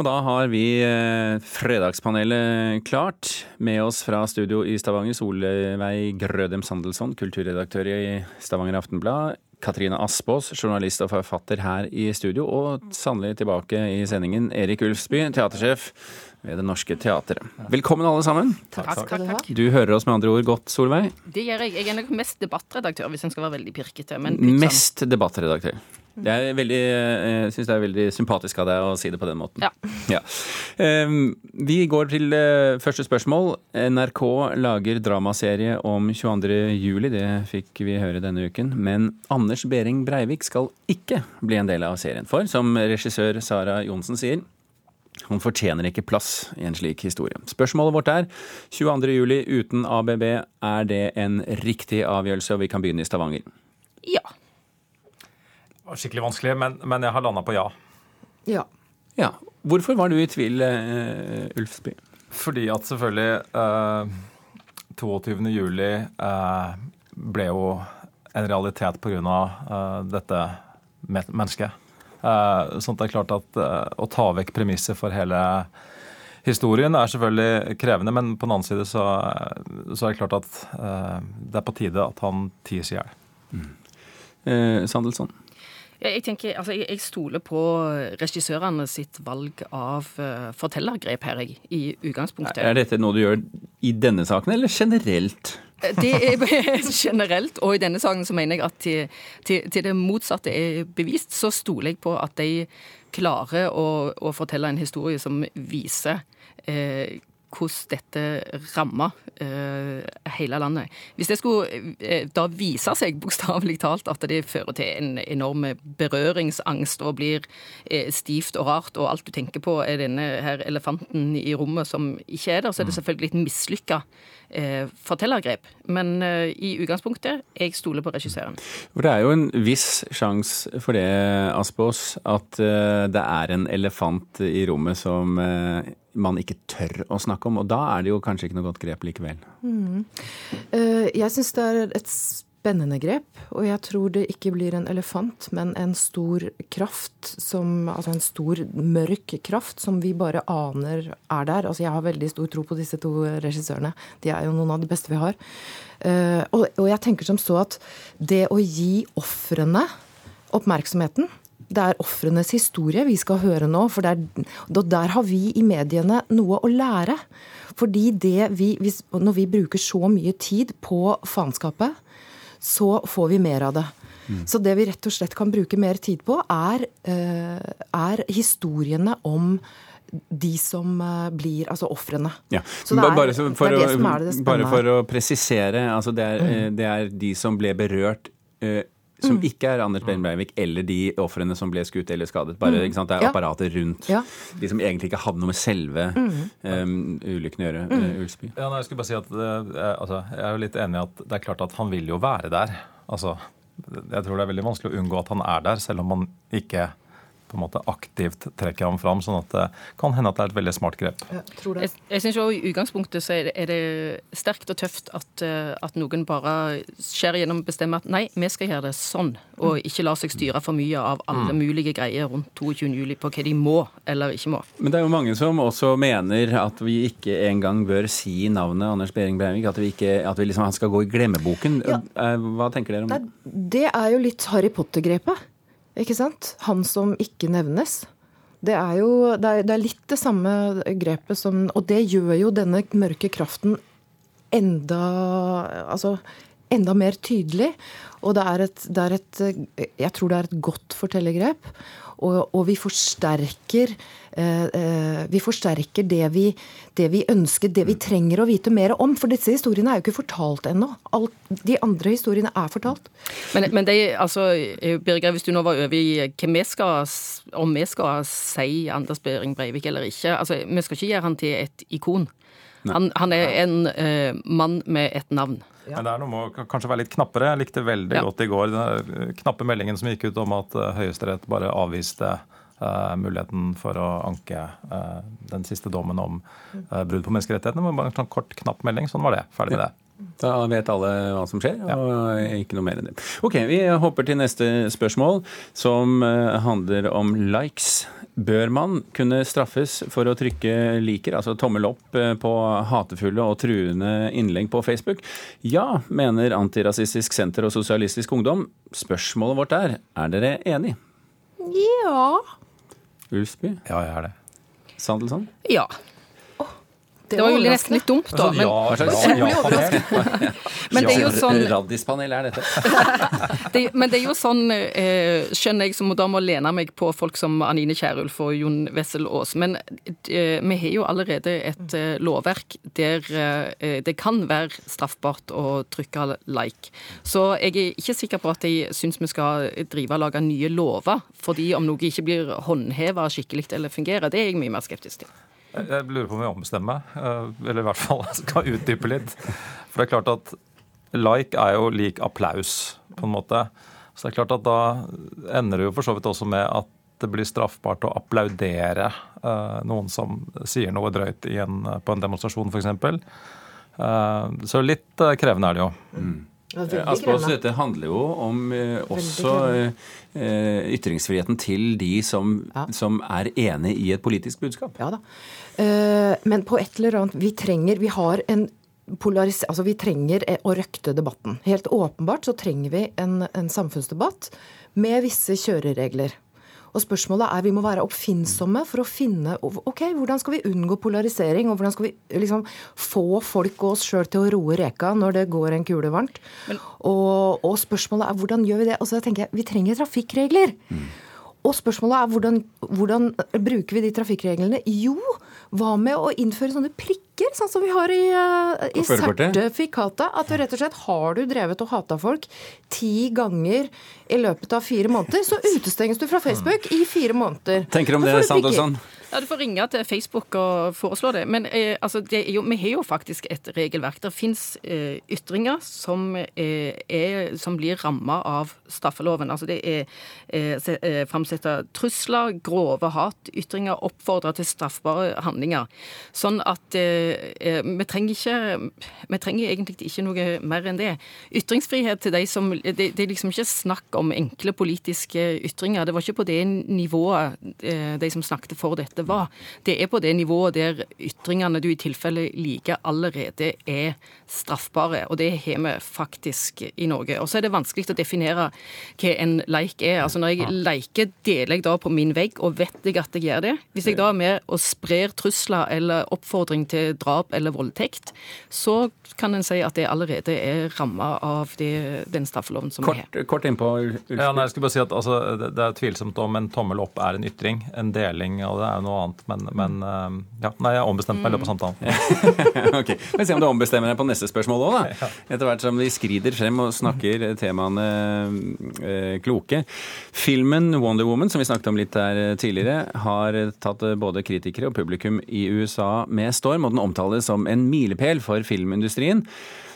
Og da har vi eh, Fredagspanelet klart. Med oss fra studio i Stavanger, Solveig Grødem Sandelsson, kulturredaktør i Stavanger Aftenblad. Katrine Aspås, journalist og forfatter her i studio. Og sannelig tilbake i sendingen, Erik Ulfsby, teatersjef ved Det Norske Teatret. Velkommen alle sammen. Takk, takk, takk. Du hører oss med andre ord godt, Solveig? Det gjør jeg. Jeg er nok mest debattredaktør, hvis en skal være veldig pirkete. Men sånn- Mest debattredaktør. Det er veldig, jeg syns det er veldig sympatisk av deg å si det på den måten. Ja. Ja. Ehm, Vi går til eh, første spørsmål. NRK lager dramaserie om 22. juli, det fikk vi høre denne uken. Men Anders Behring Breivik skal ikke bli en del av serien. For, som regissør Sara Johnsen sier, han fortjener ikke plass i en slik historie. Spørsmålet vårt er 22. juli uten ABB, er det en riktig avgjørelse? Og vi kan begynne i Stavanger. Ja. Det var skikkelig vanskelig, men, men jeg har landa på ja. Ja. Ja. Hvorfor var du i tvil, uh, Ulfsby? Fordi at selvfølgelig uh, 22. juli eh, ble jo en realitet pga. Uh, dette mennesket. Eh, sånn at det er klart at eh, å ta vekk premisset for hele historien er selvfølgelig krevende, men på den annen side så, så er det klart at eh, det er på tide at han ties i hjel. Uh, Sandelsson? Jeg tenker, altså, jeg, jeg stoler på regissørene sitt valg av uh, fortellergrep her, jeg, i utgangspunktet. Er dette noe du gjør i denne saken, eller generelt? Det er generelt, og i denne saken så mener jeg at til, til, til det motsatte er bevist, så stoler jeg på at de klarer å, å fortelle en historie som viser eh, hvordan dette rammer eh, hele landet. Hvis det skulle eh, da vise seg bokstavelig talt at det fører til en enorm berøringsangst og blir eh, stivt og rart, og alt du tenker på er denne her elefanten i rommet som ikke er der, så er det selvfølgelig et mislykka eh, fortellergrep. Men i utgangspunktet, jeg stoler på regissøren. For det er jo en viss sjanse for det, Aspås, at det er en elefant i rommet som man ikke tør å snakke om. Og da er det jo kanskje ikke noe godt grep likevel. Mm. Jeg syns det er et spennende grep, og jeg tror det ikke blir en elefant, men en stor kraft som Altså en stor, mørk kraft som vi bare aner er der. Altså jeg har veldig stor tro på disse to regissørene. De er jo noen av de beste vi har. Eh, og jeg tenker som så at det å gi ofrene oppmerksomheten det er ofrenes historie vi skal høre nå. for er, og Der har vi i mediene noe å lære. Fordi det vi, hvis, når vi bruker så mye tid på faenskapet, så får vi mer av det. Så det vi rett og slett kan bruke mer tid på, er, eh, er historiene om de som eh, blir Altså ofrene. Ja. Så det er- bare, for det er det som er det spennende bare for å presisere, altså det er, mm. det er de som ble berørt eh, som Mm. ikke er Anders Behring Breivik, eller de ofrene som ble skutt eller skadet. Bare, ikke sant? Det er Mm. Ja. apparatet rundt. Ja. De som egentlig ikke hadde noe med selve um, ulykken å gjøre. eh, Ulsby. Ja, nei, jeg skulle bare si at eh, jeg, altså, jeg er jo litt enig i at det er klart at han vil jo være der. Altså, jeg tror det er veldig vanskelig å unngå at han er der, selv om man ikke på en måte aktivt trekker ham fram. sånn at det kan hende at det er et veldig smart grep. Ja. Jeg, jeg synes jo I utgangspunktet så er det, er det sterkt og tøft at, eh, at noen bare skjærer gjennom og bestemmer at nei, vi skal gjøre det sånn, og ikke lar seg styre for mye av alle mulige greier rundt 22. juli på hva de må eller ikke må. Men det er jo mange som også mener at vi ikke engang bør si navnet Anders Behring Breivik. At, vi ikke, at vi liksom, han skal gå i glemmeboken. Ja. Eh, Hva tenker dere om det? Det er jo litt Harry Potter-grepet. Ikke sant? Han som ikke nevnes. Det er jo det er, det er litt det samme grepet som Og det gjør jo denne mørke kraften enda Altså enda mer tydelig. Og det er et, det er et Jeg tror det er et godt fortellergrep. Og, og vi forsterker eh, eh, Vi forsterker det vi, det vi ønsker, det vi trenger å vite mer om. For disse historiene er jo ikke fortalt ennå. Alt, de andre historiene er fortalt. Men, men det, altså, Birger, hvis du nå var over i hvem vi skal, om vi skal si Anders Behring Breivik eller ikke altså, Vi skal ikke gjøre han til et ikon. Han, han er en eh, mann med et navn. Men det er noe med å kanskje være litt knappere. Jeg likte veldig Ja. godt i går den eh, knappe meldingen som gikk ut om at eh, Høyesterett bare avviste Uh, muligheten for å anke uh, den siste dommen om uh, brudd på menneskerettighetene. Men bare en sånn kort, knapp melding. Sånn var det. Ferdig med det. Da vet alle hva som skjer, og ikke noe mer enn det. Ok, Vi hopper til neste spørsmål, som eh, handler om likes. Bør man kunne straffes for å trykke liker, altså tommel opp, eh, på hatefulle og truende innlegg på Facebook? Ja, mener Antirasistisk Senter og Sosialistisk Ungdom. Spørsmålet vårt er er dere enig? Ja. Ulfsby? Ja, jeg er det. Sandelsson? Ja. Det var jo nesten litt dumt, da. Men, det er jo sånn Raddispanel er dette? det, men det er jo sånn, eh, skjønner jeg, som da må lene meg på folk som Anine Kierulf og Jon Wessel Aas. Men eh, vi har jo allerede et eh, lovverk der eh, det kan være straffbart å trykke like. Så jeg er ikke sikker på at jeg syns vi skal drive og lage nye lover fordi om noe ikke blir håndheva skikkelig eller fungerer. Det er jeg mye mer skeptisk til. Jeg lurer på om jeg ombestemmer meg, eh, eller i hvert fall skal utdype litt. For det er klart at like er jo lik applaus, på en måte. Så det er klart at da ender det jo for så vidt også med at det blir straffbart å applaudere uh, noen som sier noe drøyt en, på en demonstrasjon, f.eks. Uh, så litt krevende er det jo. Mm. Aspaas, dette handler jo om eh, også eh, ytringsfriheten til de som, ja. som, er enig i et politisk budskap. Ja da. Eh, men på et eller annet Vi trenger Vi har en polaris... Altså vi trenger å røkte debatten. Helt åpenbart så trenger vi en, en samfunnsdebatt med visse kjøreregler. Og spørsmålet er, Vi må være oppfinnsomme for å finne ok, hvordan skal vi unngå polarisering. Og hvordan skal vi liksom få folk og oss sjøl til å roe reka når det går en kule varmt. Og, og, spørsmålet er hvordan gjør vi det? Og så tenker jeg, Vi trenger trafikkregler. Mm. Og spørsmålet er hvordan, hvordan, bruker vi de trafikkreglene? Jo, hva med å innføre sånne prikker, sånn som vi har i, uh, i sertifikatet? At du rett og slett har du drevet og hata folk ti ganger i løpet av fire måneder, så utestenges du fra Facebook i fire måneder. Tenker du om det, Sandelsson? Ja, Du får ringe til Facebook og foreslå det. Men eh, altså, det jo, vi har jo faktisk et regelverk. Det fins eh, ytringer som, eh, er, som blir ramma av straffeloven. Altså det er eh, eh framsette trusler, grove hatytringer, oppfordre til straffbare handlinger. Sånn at eh, eh, vi trenger ikke Vi trenger egentlig ikke noe mer enn det. Ytringsfrihet til de som Det, det er liksom ikke snakk om enkle politiske ytringer. Det var ikke på det nivået de som snakket for dette det var. Det er på det nivået der ytringene du i tilfelle liker, allerede er straffbare. Og det har vi faktisk i Norge. Og så er det vanskelig å definere hva en leik er. Altså Når jeg leker, deler jeg da på min vegg, og vet jeg at jeg gjør det. Hvis jeg da er med og sprer trusler eller oppfordring til drap eller voldtekt, så kan en si at det allerede er ramma av det, den straffeloven som kort, vi har. Kort innpå, Ja, nei, jeg skulle bare si at altså, det, det er tvilsomt om en tommel opp er en ytring. En deling av det er jo noe annet. Men, men eh, ja, nei, jeg ombestemte meg i løpet av samtalen. ok, Men se om du ombestemmer deg på neste spørsmål òg, da. Etter hvert som de skrider frem og snakker temaene eh, kloke. Filmen 'Wonder Woman', som vi snakket om litt der tidligere, har tatt både kritikere og publikum i USA med storm, og den omtales som en milepæl for filmindustrien.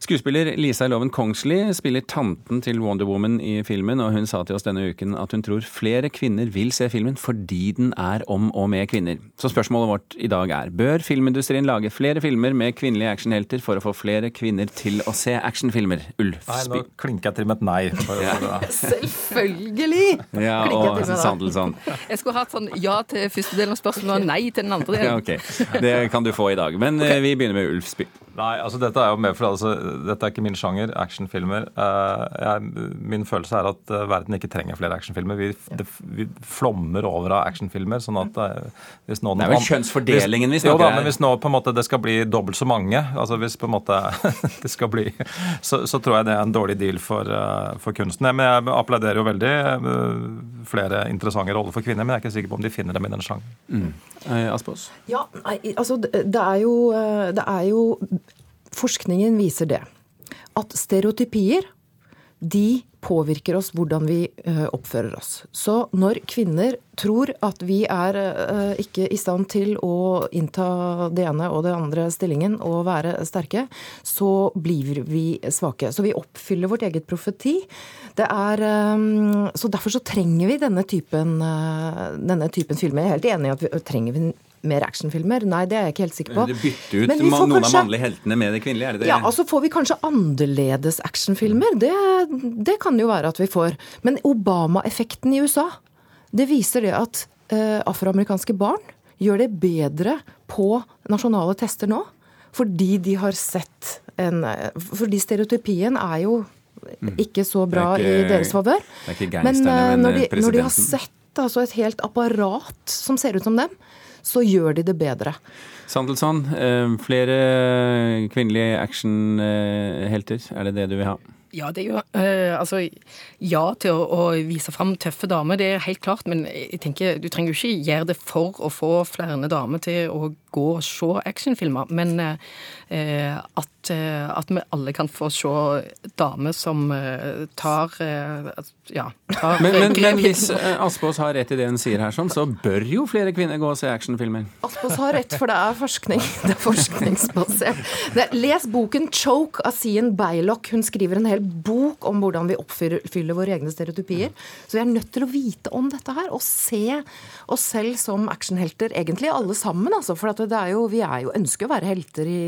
Skuespiller Lisa Loven Kongsli spiller tanten til Wonder Woman i filmen, og hun sa til oss denne uken at hun tror flere kvinner vil se filmen fordi den er om og med kvinner. Så spørsmålet vårt i dag er bør filmindustrien lage flere filmer med kvinnelige actionhelter for å få flere kvinner til å se actionfilmer? Ulf Nei, nå klinker jeg til med et nei. Ja. Selvfølgelig! Ja, og Sandelsson. Jeg skulle hatt sånn ja til første delen av spørsmålet og nei til den andre delen. Ja, okay. Det kan du få i dag. Men okay. Eh, vi begynner med Ulf Spy. Nei, altså dette er jo mer for altså, dette er ikke min sjanger, actionfilmer. Uh, min følelse er at uh, verden ikke trenger flere actionfilmer. Vi, det, vi flommer over av actionfilmer. sånn at uh, hvis noen... Det er vel kjønnsfordelingen vi snakker om? Jo da, men hvis nå på en måte det skal bli dobbelt så mange, altså hvis på en måte det skal bli, så, så tror jeg det er en dårlig deal for, for kunsten. Men jeg applauderer jo veldig flere interessante roller for kvinner, men jeg er ikke sikker på om de finner dem i den sjangeren. Mm. Aspås? Ja, altså det er jo, det er jo Forskningen viser det. At stereotypier de påvirker oss hvordan vi eh, oppfører oss. Så når kvinner tror at vi er eh, ikke i stand til å innta det ene og det andre stillingen og være sterke, så blir vi svake. Så vi oppfyller vårt eget profeti. Er, eh, så derfor så trenger vi denne typen, denne typen filmer. Jeg er helt enig i at vi trenger mer actionfilmer? Nei, det er jeg ikke helt sikker på. Det bytter ut Men vi får noen kanskje- av mannlige heltene med de kvinnelige, er det det? Ja, altså får vi kanskje annerledes actionfilmer. Det, det kan jo være at vi får. Men Obama-effekten i USA, det viser det at uh, afroamerikanske barn gjør det bedre på nasjonale tester nå. Fordi de har sett en Fordi stereotypien er jo ikke så bra ikke- i deres favør. det Men men, når, de, eh, når de har sett altså, et helt apparat som ser ut som dem, så gjør de det bedre. Sandelsson, eh, flere kvinnelige actionhelter, er det det du vil ha? Ja, det er jo eh, Altså, ja til å, å vise fram tøffe damer, det er helt klart. Men jeg tenker, du trenger jo ikke gjøre det for å få flere damer til å gå og se actionfilmer. Men eh, at, eh, at vi alle kan få se damer som eh, tar eh, Ja. Tar Men, men, men hvis Aspås har rett i det hun sier her, sånn, så bør jo flere kvinner gå og se actionfilmer. Aspås har rett, for det er forskning. Det er forskningsbasert. Det er, les boken 'Choke' av Sien Beilock. Hun skriver en hel bok om hvordan vi oppfyller våre egne stereotypier. Så vi er nødt til å vite om dette her, og se oss selv som actionhelter. Egentlig alle sammen, altså. For at det er jo, vi er jo, ønsker å være helter i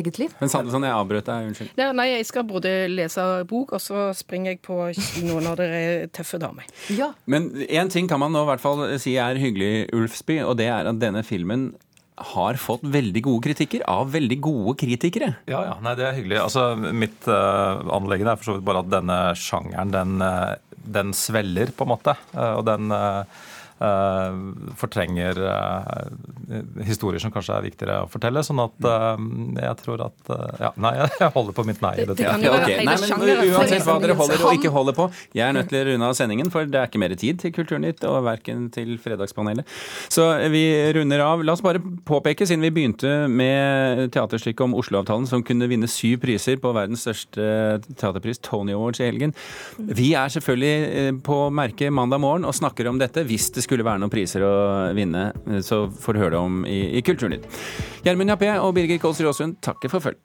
eget liv. Men Sandelsson, jeg avbrøt deg, unnskyld. Ja, nei, jeg skal både lese bok, og så springer jeg på kino når det er tøffe damer. Ja. Men én ting kan man nå i hvert fall si er hyggelig, Ulfsby, og det er at denne filmen har fått veldig gode kritikker av veldig gode kritikere. Ja, ja, nei, det er hyggelig. Altså, Mitt uh, anliggende er for så vidt bare at denne sjangeren, den, uh, den sveller, på en måte. Uh, og den eh, fortrenger eh, historier som kanskje er viktigere å fortelle. Sånn at eh, jeg tror at eh, Ja, nei, jeg holder på mitt nei. Det- det kan Ja, jo være ok. Nei, men. Uansett hva dere holder og ikke holder på, jeg er nødt til å runde av sendingen, for det er ikke mer tid til Kulturnytt og verken til Fredagspanelet. Så vi runder av. La oss bare påpeke, siden vi begynte med teaterstykket om Oslo-avtalen, som kunne vinne syv priser på verdens største teaterpris, Tony Awards, i helgen. Vi er selvfølgelig eh, på merket mandag morgen og snakker om dette hvis det skulle være noen priser å vinne. Så får du høre det om i, i Kulturnytt. Gjermund Jappé og Birger Kåls Råsund takker for følg.